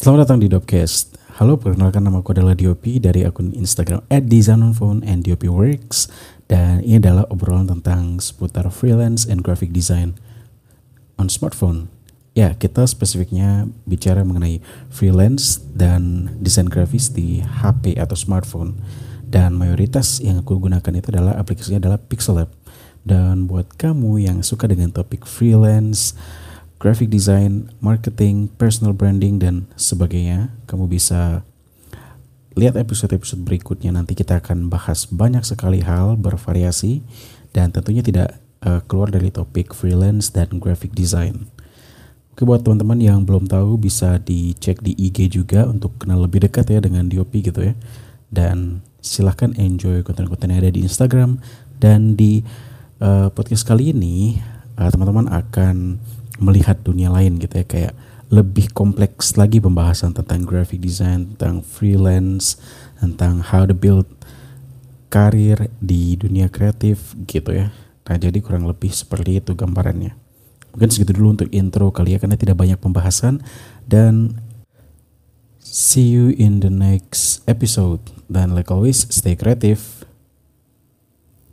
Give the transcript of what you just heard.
Selamat datang di Dopcast. Halo, perkenalkan nama aku adalah Diopi dari akun Instagram @design_on_phone and Diopi Works dan ini adalah obrolan tentang seputar freelance and graphic design on smartphone. Ya, kita spesifiknya bicara mengenai freelance dan desain grafis di HP atau smartphone. Dan mayoritas yang aku gunakan itu adalah aplikasinya adalah Pixel Lab. Dan buat kamu yang suka dengan topik freelance, graphic design, marketing, personal branding, dan sebagainya. Kamu bisa lihat episode-episode berikutnya. Nanti kita akan bahas banyak sekali hal bervariasi dan tentunya tidak uh, keluar dari topik freelance dan graphic design. Oke buat teman-teman yang belum tahu bisa dicek di IG juga untuk kenal lebih dekat ya dengan Diopi gitu ya. Dan silahkan enjoy konten-konten yang ada di Instagram dan di uh, podcast kali ini uh, teman-teman uh, akan melihat dunia lain gitu ya kayak lebih kompleks lagi pembahasan tentang graphic design, tentang freelance, tentang how to build karir di dunia kreatif gitu ya. Nah jadi kurang lebih seperti itu gambarannya. Mungkin segitu dulu untuk intro kali ya karena tidak banyak pembahasan dan see you in the next episode dan like always stay creative.